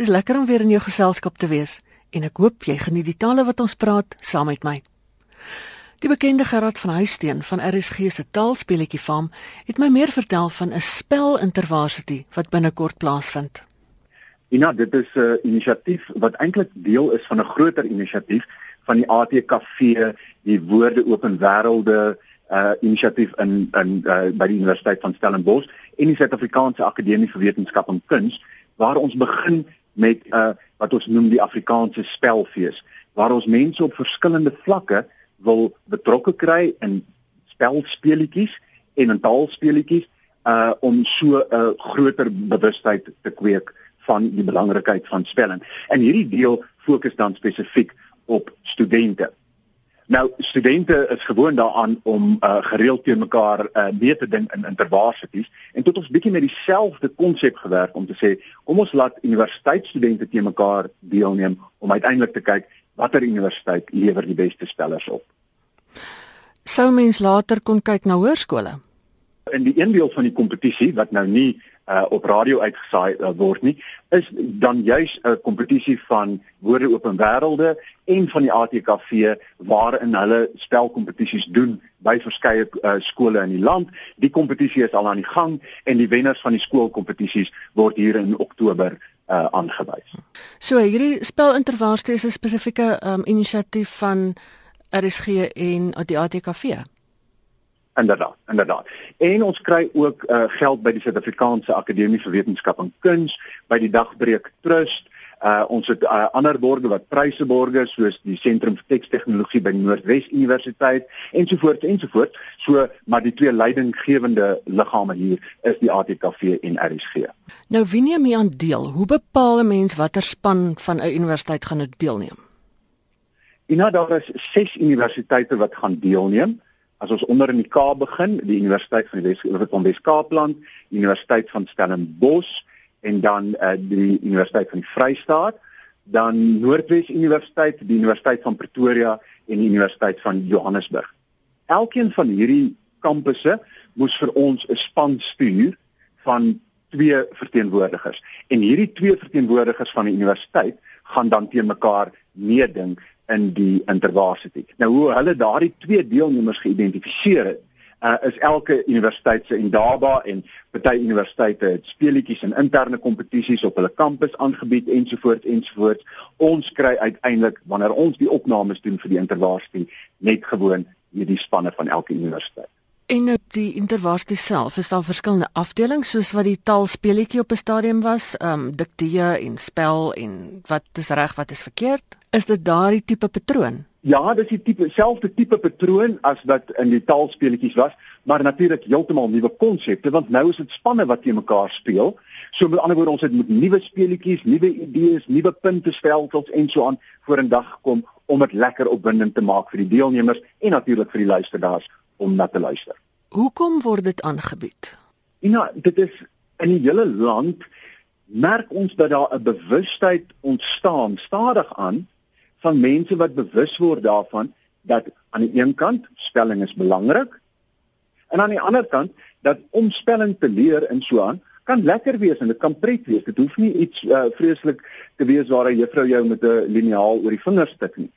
Dis lekker om weer in jou geselskap te wees en ek hoop jy geniet die tale wat ons praat saam met my. Die bekende Gerard van Huisteen van RSG se taalspeletjie farm het my meer vertel van 'n spel intervarsity wat binnekort plaasvind. Ina, dit is 'n inisiatief wat eintlik deel is van 'n groter inisiatief van die ATKV, die Woorde Open Wêrelde uh inisiatief in in uh, by die Universiteit van Stellenbosch en die Suid-Afrikaanse Akademie vir Wetenskap en Kuns waar ons begin met 'n uh, wat ons noem die Afrikaanse spelfees waar ons mense op verskillende vlakke wil betrokke kry in spelspeletjies en in taalspeletjies uh om so 'n uh, groter bewustheid te kweek van die belangrikheid van spelling. En hierdie deel fokus dan spesifiek op studente. Nou studente is gewoond daaraan om uh, gereeld teen mekaar uh, mee te ding in intervarsities en tot ons bietjie met dieselfde konsep gewerk om te sê kom ons laat universiteitsstudente teen mekaar deelneem om uiteindelik te kyk watter universiteit lewer die beste spellers op. Sou mens later kon kyk na hoërskole? In die een deel van die kompetisie wat nou nie uh, op radio uitgesaai uh, word nie, is dan juis 'n kompetisie van woorde open wêrelde en van die ATKV waarin hulle spelkompetisies doen by verskeie uh, skole in die land. Die kompetisie is al aan die gang en die wenners van die skoolkompetisies word hier in Oktober uh, aangewys. So hierdie spelintervaarste is 'n spesifieke um, inisiatief van RSG en die ATKV inderdaad inderdaad. En ons kry ook uh, geld by die Suid-Afrikaanse Akademie vir Wetenskap en Kuns by die Dagbreek Trust. Uh, ons het uh, ander borge wat pryse borge soos die Sentrum vir Tekstegnologie by Noordwes Universiteit ensovoorts ensovoorts. So maar die twee leidinggewende liggame hier is die ATKV en RSG nou wie neem hier aan deel? Hoe bepaal 'n mens watter span van 'n universiteit gaan deelneem? Ina daar is 6 universiteite wat gaan deelneem As ons onder in die Kaap begin, die Universiteit van die Wes-Kaap van Wes-Kaapland, Universiteit van Stellenbosch en dan uh, die Universiteit van die Vrystaat, dan Noordwes Universiteit, die Universiteit van Pretoria en die Universiteit van Johannesburg. Elkeen van hierdie kampusse moes vir ons 'n span stuur van twee verteenwoordigers. En hierdie twee verteenwoordigers van die universiteit gaan dan teen mekaar meeding in die intervarsity. Nou hoe hulle daardie twee deelnemers geïdentifiseer het, uh, is elke universiteit se indaba en party universiteite het speletjies en interne kompetisies op hulle kampus aangebied ensovoorts ensovoorts. Ons kry uiteindelik wanneer ons die opnames doen vir die intervarsity net gewoon hierdie spanne van elke universiteit. En op die intervarsity self is daar verskillende afdelings soos wat die taalspeletjie op 'n stadium was, ehm um, diktee en spel en wat is reg, wat is verkeerd? Is dit daardie tipe patroon? Ja, dis die tipe selfde tipe patroon as wat in die taalspeletjies was, maar natuurlik heeltemal nuwe konsepte want nou is dit spanne wat teen mekaar speel. So met ander woorde ons het met nuwe speletjies, nuwe idees, nuwe punte stelsels en so aan voor in dag gekom om dit lekker opwindend te maak vir die deelnemers en natuurlik vir die luisteraars om na te luister. Hoekom word dit aangebied? Ja, dit is in die hele land merk ons dat daar 'n bewustheid ontstaan stadig aan van mense wat bewus word daarvan dat aan die een kant spelling is belangrik en aan die ander kant dat om spelling te leer in aan kan lekker wees en dit kan pret wees. Dit hoef nie iets uh, vreeslik te wees waar 'n juffrou jou met 'n liniaal oor die vingers tik nie.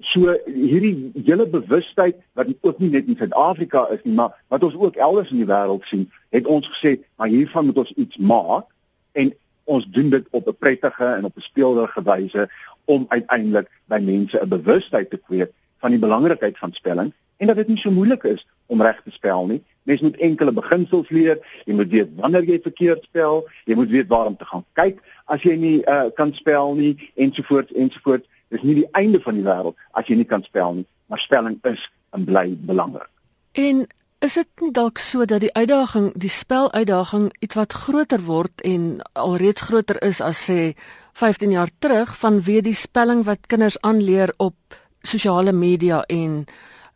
So hierdie hele bewustheid wat ook nie net in Suid-Afrika is nie, maar wat ons ook elders in die wêreld sien, het ons gesê, maar hiervan moet ons iets maak en ons doen dit op 'n prettige en op 'n speelderige wyse om uiteindelik by mense 'n bewustheid te kweek van die belangrikheid van spelling en dat dit nie so moeilik is om reg te spel nie. Mens moet enkele beginsels leer. Jy moet weet wanneer jy verkeerd spel, jy moet weet waar om te gaan kyk as jy nie uh, kan spel nie ensovoorts ensovoorts. Dis nie die einde van die wêreld as jy nie kan spel nie, maar spelling is en bly belangrik. En Is dit nie dalk so dat die uitdaging, die speluitdaging iets wat groter word en alreeds groter is as sê 15 jaar terug vanweë die spelling wat kinders aanleer op sosiale media en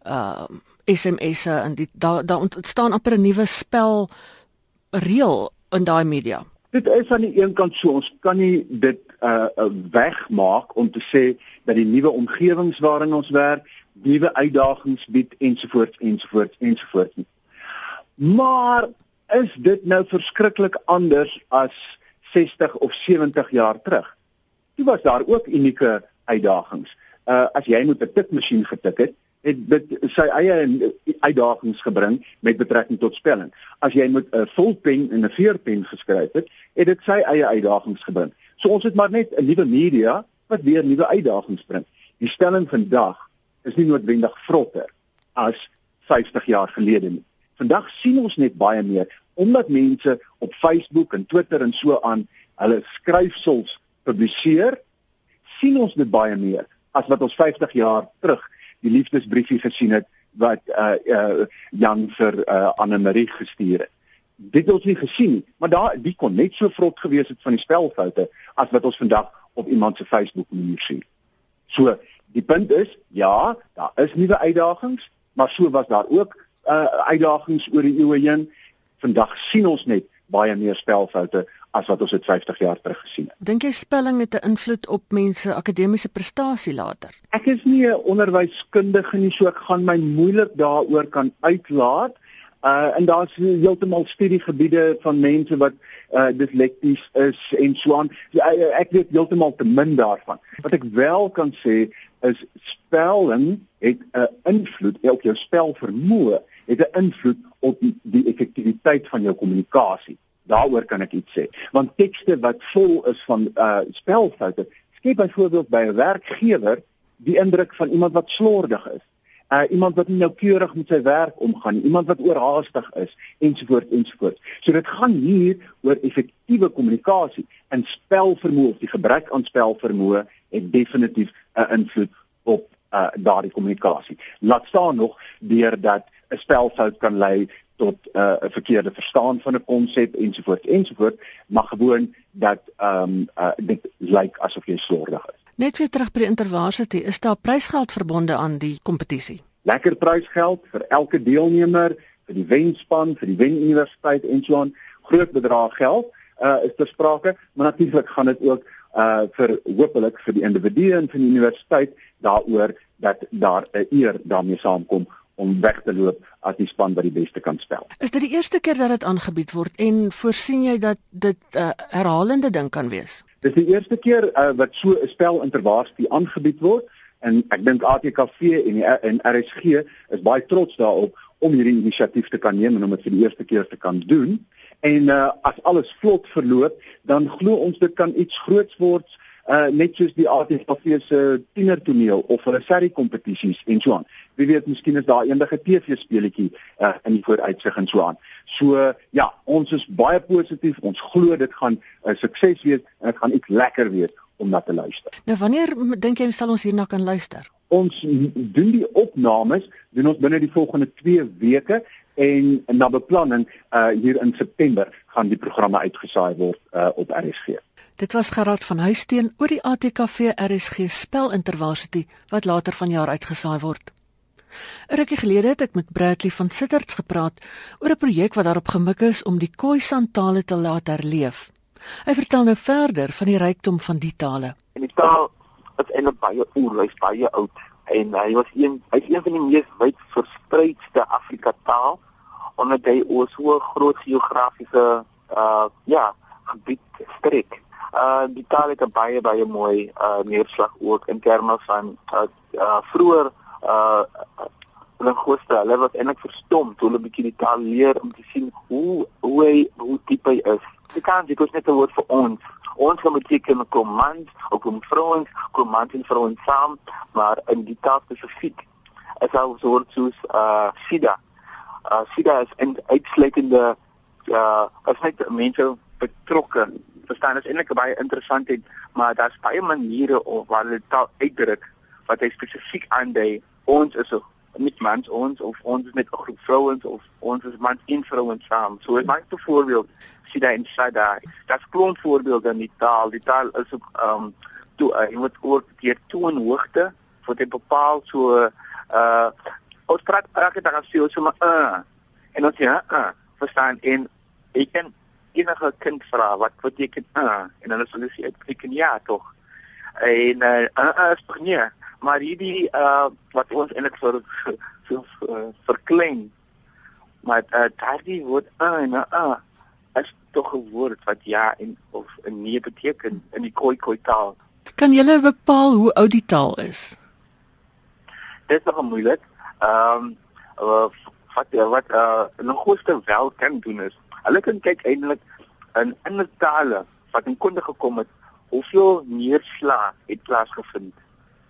uh SMS'e en die daar daar ontstaan amper 'n nuwe spel reël in daai media. Dit is aan die een kant so ons kan nie dit uh wegmaak om te sê dat die nuwe omgewings waarin ons werk nuwe uitdagings bied ensovoorts ensovoorts ensovoorts. Maar is dit nou verskriklik anders as 60 of 70 jaar terug? Toe was daar ook unieke uitdagings. Uh as jy met 'n tikmasjien getik het, het dit sy eie uitdagings gebring met betrekking tot spelling. As jy met 'n volpen en 'n veerpen geskryf het, het dit sy eie uitdagings gebring. So ons het maar net 'n nuwe media wat weer nuwe uitdagings bring. Die stelling vandag is nie noodwendig vrotter as 50 jaar gelede nie. Vandag sien ons net baie meer omdat mense op Facebook en Twitter en so aan hulle skryfsels publiseer, sien ons dit baie meer as wat ons 50 jaar terug die liefdesbriefie gesien het wat uh uh Jan vir uh Anne Marie gestuur het. Dit het ons nie gesien nie, maar daar die kon net so vrot gewees het van die spelfoute as wat ons vandag op iemand se Facebook manier sien. So, die punt is, ja, daar is nuwe uitdagings, maar so was daar ook uh uitdagings oor die eeue heen. Vandag sien ons net baie meer spelfoute as wat ons dit 50 jaar terug gesien het. Dink jy spelling het 'n invloed op mense akademiese prestasie later? Ek is nie 'n onderwyskundige nie, so ek gaan my moeilik daaroor kan uitlaat. Uh en daar's heeltemal studiegebiede van mense wat uh dislekties is en so aan. Ja, ek weet heeltemal te min daarvan. Wat ek wel kan sê is spelling het 'n invloed op jou spelvermoë, het 'n invloed op die, effektiwiteit van jou kommunikasie. Daaroor kan ek iets sê. Want tekste wat vol is van uh spelfoute, skep byvoorbeeld by 'n werkgewer die indruk van iemand wat slordig is. Uh iemand wat nie noukeurig met sy werk omgaan, iemand wat oorhaastig is ensovoorts ensovoorts. So dit gaan hier oor effektiewe kommunikasie en spelvermoë of die gebrek aan spelvermoë het definitief 'n invloed op uh daardie kommunikasie. Laat staan nog deurdat 'n spelfout kan lei tot 'n uh, verkeerde verstaan van 'n konsep ensovoorts ensovoorts, maar gewoon dat ehm um, uh, dit lyk asof jy slordig is. Net weer terug by die intervarsity, is daar prysgeld verbonde aan die kompetisie? Lekker prysgeld vir elke deelnemer, vir die wenspan, vir die wenuniversiteit en so aan, groot bedrag geld uh is ter sprake, maar natuurlik gaan dit ook uh vir hopelik vir die individue en vir die universiteit daaroor dat daar 'n eer daarmee saamkom om weg te loop as die span wat die beste kan spel. Is dit die eerste keer dat dit aangebied word en voorsien jy dat dit 'n uh, herhalende ding kan wees? Dis die eerste keer uh, wat so 'n spel intervarsity aangebied word en ek dink ATKV en die, en RSG is baie trots daarop om hierdie inisiatief te kan neem en om dit vir die eerste keer te kan doen. En uh, as alles vlot verloop, dan glo ons dit kan iets groots word uh net soos die ATV se tienertoneel of hulle serie kompetisies en so aan. Wie weet miskien is daar eendag 'n TV speletjie uh in die vooruitsig en so aan. So uh, ja, ons is baie positief. Ons glo dit gaan 'n uh, sukses wees en dit gaan iets lekker wees om na te luister. Nou wanneer dink jy sal ons hierna kan luister? Ons doen die opnames doen ons binne die volgende 2 weke en na beplanning uh hier in September gaan die programme uitgesaai word uh op RSG. Dit was Gerard van Huisteen oor die ATKV RSG spelintervarsity wat later vanjaar uitgesaai word. 'n Rukkie gelede het ek met Bradley van Sitterts gepraat oor 'n projek wat daarop gemik is om die Khoisan tale te laat herleef. Hy vertel nou verder van die rykdom van die tale. En die taal is eintlik baie oerlys, baie oud en hy was een hy's een van die mees wyd verspreidste Afrika taal omdat hy oor so groot geografiese uh ja, gebied strek. Uh die taal het baie baie mooi uh neerslag ook in terme van uh, uh vroeër uh linguiste, hulle was eintlik verstom toe hulle bietjie die taal leer om te sien hoe hoe hy hoe diep hy is. Die kan dit is net 'n woord vir ons. Ons kan beteken command, ook om vrouens, command en vrouens saam, maar in die taal spesifiek is daar so woord soos uh sida. Uh sida is 'n uitsluitende uh as net mense betrokke verstaan is eintlik baie interessant en maar daar's baie maniere of waar taal uitdruk wat hy spesifiek aandui ons is nie mans ons of ons is net 'n groep vrouens of ons is mans en vrouens saam. So is my voorbeeld sien daar in Sada. Daar's klomp voorbeelde in die taal. Die taal is ook ehm um, toe uh, jy moet ook keer toe in hoogte vir dit bepaal so uh ons praat praat dit dan so so maar uh en ons ja uh verstaan en ek kan enige kind vra wat beteken uh en hulle sal sê dit beteken ja tog. En uh uh is tog nie, maar hierdie uh wat ons eintlik vir so uh, verklein. Maar uh daardie woord uh en uh is tog 'n woord wat ja en of nee beteken in die Khoi Khoi taal. Kan jy bepaal hoe oud die taal is? Dit is nog moeilik. Ehm um, wat wat uh, 'n linguiste wel kan doen is, hulle kan kyk eintlik in ander tale wat in konde gekom het, hoeveel neerslag het plaasgevind.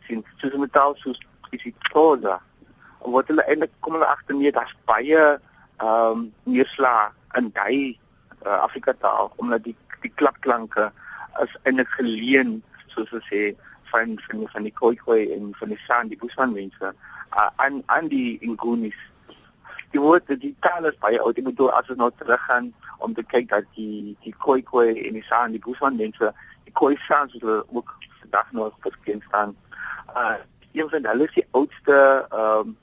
Sien, soos met taal soos isiXhosa, wat hulle eintlik kom hulle agter nee, daar's baie ehm um, neerslag in daai uh, Afrika taal omdat die die klappklanke is eintlik geleen soos ons sê van van die Khoikhoi en van die San die Bushman mense uh, aan aan die Ngunis die woord die taal is baie oud. Ek bedoel as ons nou teruggaan om te kyk dat die die Khoikhoi en die San die Bushman mense die Khoisan se ook vandag nog geskien staan. Uh een van hulle is die oudste ehm um,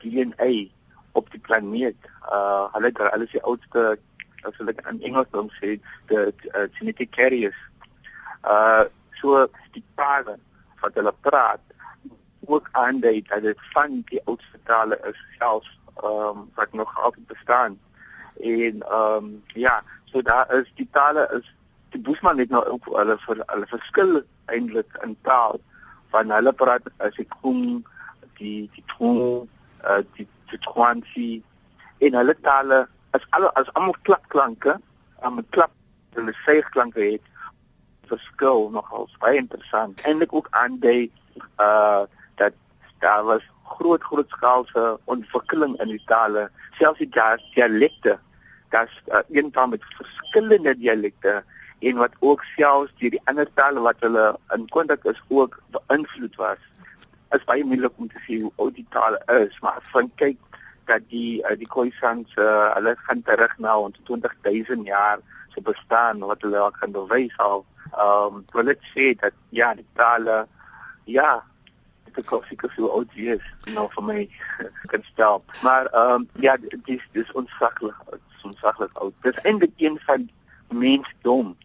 DNA op die planeet. Uh hulle hulle is die oudste as hulle in Engels dan sê die uh, genetic carriers. Uh so die tale wat hulle praat ook aandui dat dit van die oudste tale is selfs ehm um, wat nog altyd bestaan. En ehm um, ja, so daar is die tale is die Boesman het nou ook hulle vir hulle verskil eintlik in taal van hulle praat as ek kom die die tong uh, die kwantie en hulle tale as al as almal klapklanke, om 'n klap hulle seigklanke het verskil nogal baie interessant. Eindelik ook aan die uh dat daar was groot groot skaalse ontwikkeling in die tale, selfs die dialekte. Daar's uh, een taal met verskillende dialekte en wat ook selfs deur die ander tale wat hulle in kontak is ook beïnvloed was. Is baie moeilik om te sê hoe oud die tale is, maar van kyk dat die uh, die Khoisans uh, hulle gaan terug na ons 20000 jaar se bestaan wat hulle ook kan bewys al ehm um, wil dit sê dat ja die tale ja dit is ook seker so oud is nou vir my kan stel maar ehm um, ja dis dis onsaklik onsaklik oud. Dis eintlik een van mensdom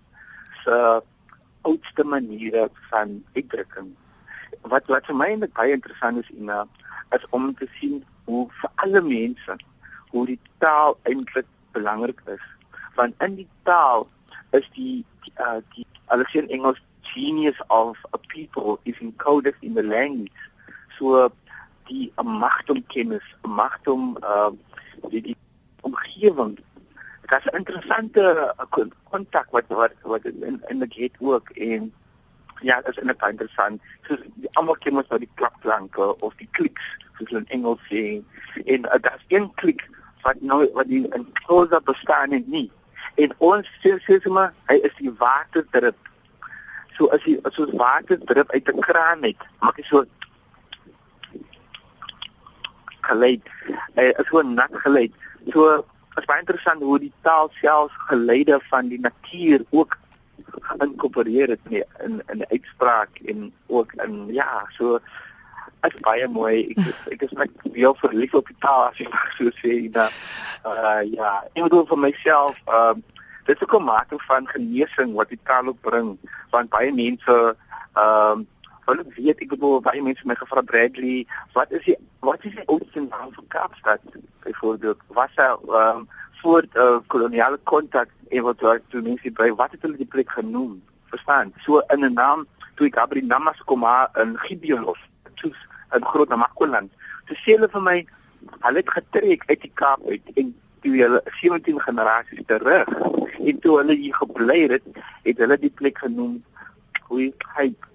se oudste maniere van uitdrukking. Wat wat vir my eintlik baie interessant is Ina is om te sien hoe vir alle mense hoe die taal eintlik belangrik is. Want in die taal is die die, uh, die hulle sê in Engels genius of a people is encoded in the language so die magt om kennis magt om uh, die, die omgewing dit is 'n interessante uh, kontak wat wat wat in in die gate work en ja dit is net interessant so almal ken mos nou die klapplanke of die kliks soos in Engels sê en uh, daar's een klik wat nou wat die in closer bestaan en nie en ons sê sê maar hy is die waterdrup so as jy as ons waterdrup uit 'n kraan het maak jy so geluid. Hy is so nat geluid. So is baie interessant hoe die taal self geluide van die natuur ook geïnkorporeer het nie, in in die uitspraak en ook in ja so is baie mooi. Ek ek is net heel verlief op die taal as jy so sê dat uh ja, ek bedoel vir myself, ehm uh, dit is ook 'n mate van genesing wat die taal ook bring, want baie mense ehm uh, hulle weet ek bedoel baie mense my gevra Bradley, wat is die wat is die oudste naam van Kaapstad? Byvoorbeeld, was hy ehm um, voor uh, koloniale kontak en wat toe mense by wat het hulle die plek genoem? Verstaan? So in 'n naam toe ek Abri Namas kom maar in Gibeonlos, soos in Groot Namakoland. Toe sê hulle vir my hulle het getrek uit die Kaap uit en toe hulle 17 generasies terug en toe hulle hier gebly het, het hulle die plek genoem Huiheid.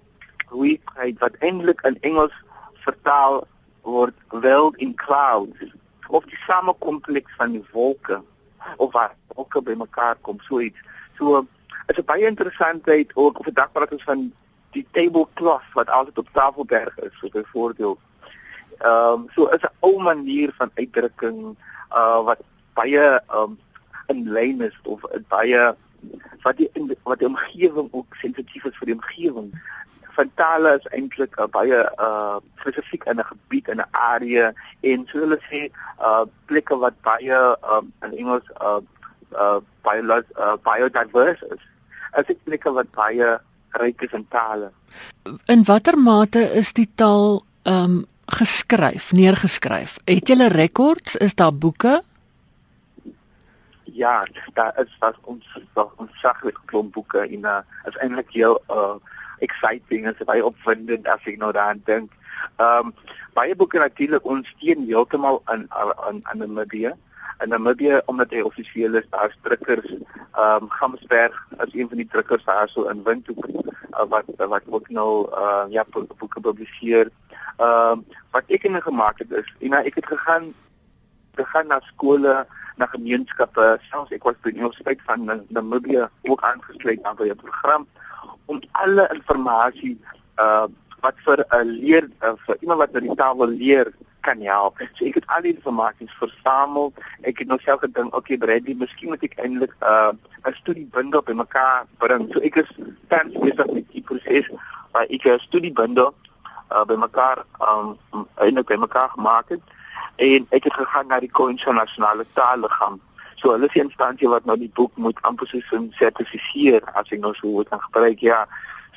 Huiheid wat eintlik in Engels vertaal word World in Clouds of die samekompleks van die wolke of waar wolke bymekaar kom so iets. So is 'n baie interessantheid ook op 'n dag praat ons van die tablecloth wat altyd op Tafelberg is, so byvoorbeeld Ehm um, so is 'n ou manier van uitdrukking uh wat baie ehm um, in lyn is of baie wat die wat die omgewing ook sensitief is vir die omgewing. Van tale is eintlik uh, baie uh spesifiek in 'n gebied in 'n area en so hulle sê uh plekke wat baie um in Engels uh uh baie uh, biodiverse is. As dit plekke wat baie ryk is in tale. In watter mate is die taal um geskryf, neergeskryf. Het julle rekords? Is daar boeke? Ja, daar is daar ons daar ons saglik klomp boeke en uh, is eintlik heel uh exciting en baie opwindend as ek nou daaraan dink. Ehm um, baie boeke natuurlik ons steun heeltemal in in in Namibië. In Namibië omdat hy offisieel is, daar drukkers ehm um, Gamsberg as een van die drukkers daar so in Windhoek uh, wat wat ook nou uh ja boeke publiseer. Ehm um, wat ek in gemaak het is, en ek het gegaan gegaan na skole, na gemeenskappe, selfs ek was by die Universiteit van Namibië ook aangesluit aan 'n program om alle inligting uh wat vir 'n leer uh, vir iemand wat met die taal wil leer kan help. So ek het al die inligting versamel. Ek het nou self gedink, okay Bradley, miskien moet ek eintlik uh 'n studiebundel bymekaar bring. So ek is tans besig met die proses waar ek 'n studiebundel uh bymekaar um eintlik bymekaar gemaak het en ek het gegaan na die internasionale taalliggaam. So hulle is die instansie wat nou die boek moet amper soos sertifiseer as ek nou so moet gebruik. Ja.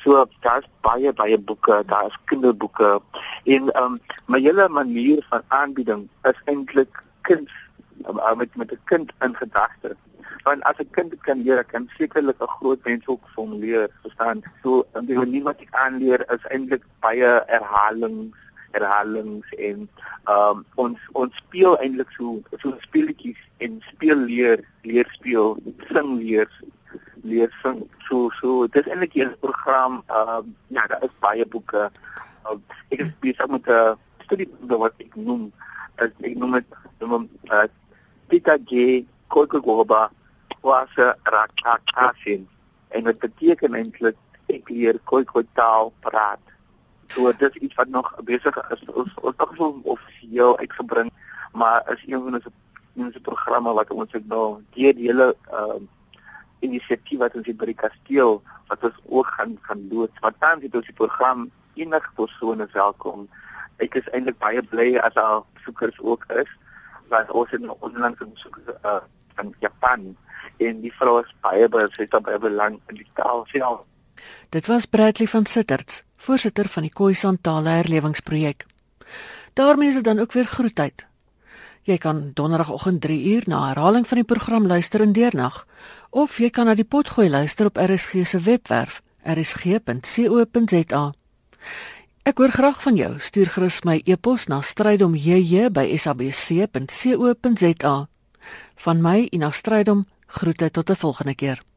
So daar's baie baie boeke, daar's kinderboeke en ehm um, my hele manier van aanbieding is eintlik kind um, met met 'n kind in gedagte. Want as 'n kind kan leer, kan sekerlik 'n groot mens ook formuleer, verstaan? So die manier wat ek aanleer is eintlik baie herhalings herhalings en ehm um, ons ons speel eintlik so so speletjies en speel leer leer speel sing leer leer sing. So so dit is eintlik 'n program ehm um, ja daar is baie boeke. Uh, ek het besig met 'n studie wat ek noem as ek noem dit noem uh, Tita J Kokogoba was rakakasin en dit beteken eintlik ek leer Kokko taal praat So dit is iets wat nog besig is. Ons ons nog so offisieel uitgebring, maar is een van ons ons programme wat ons het nou deur die hele ehm uh, inisiatief wat ons hier by die kasteel wat ons ook gaan gaan loods. Want tans het ons die program enige persone welkom. Ek is eintlik baie bly as al soekers ook is want ons het nou onlangs gesoek uh, van Japan en die vrou is baie baie sy het baie belang in die taal self. Dit was Bradley van Sitterts voorsitter van die Khoisan Tale Herlewingsprojek. daarmee is dit dan ook weer groetheid. Jy kan donderdagoggend 3 uur na herhaling van die program luister in deernag of jy kan na die potgooi luister op RSG se webwerf rsg.co.za. Ek hoor graag van jou. Stuur gerus my e-pos na strydomjj@sabc.co.za. Van my Ina Strydom groete tot 'n volgende keer.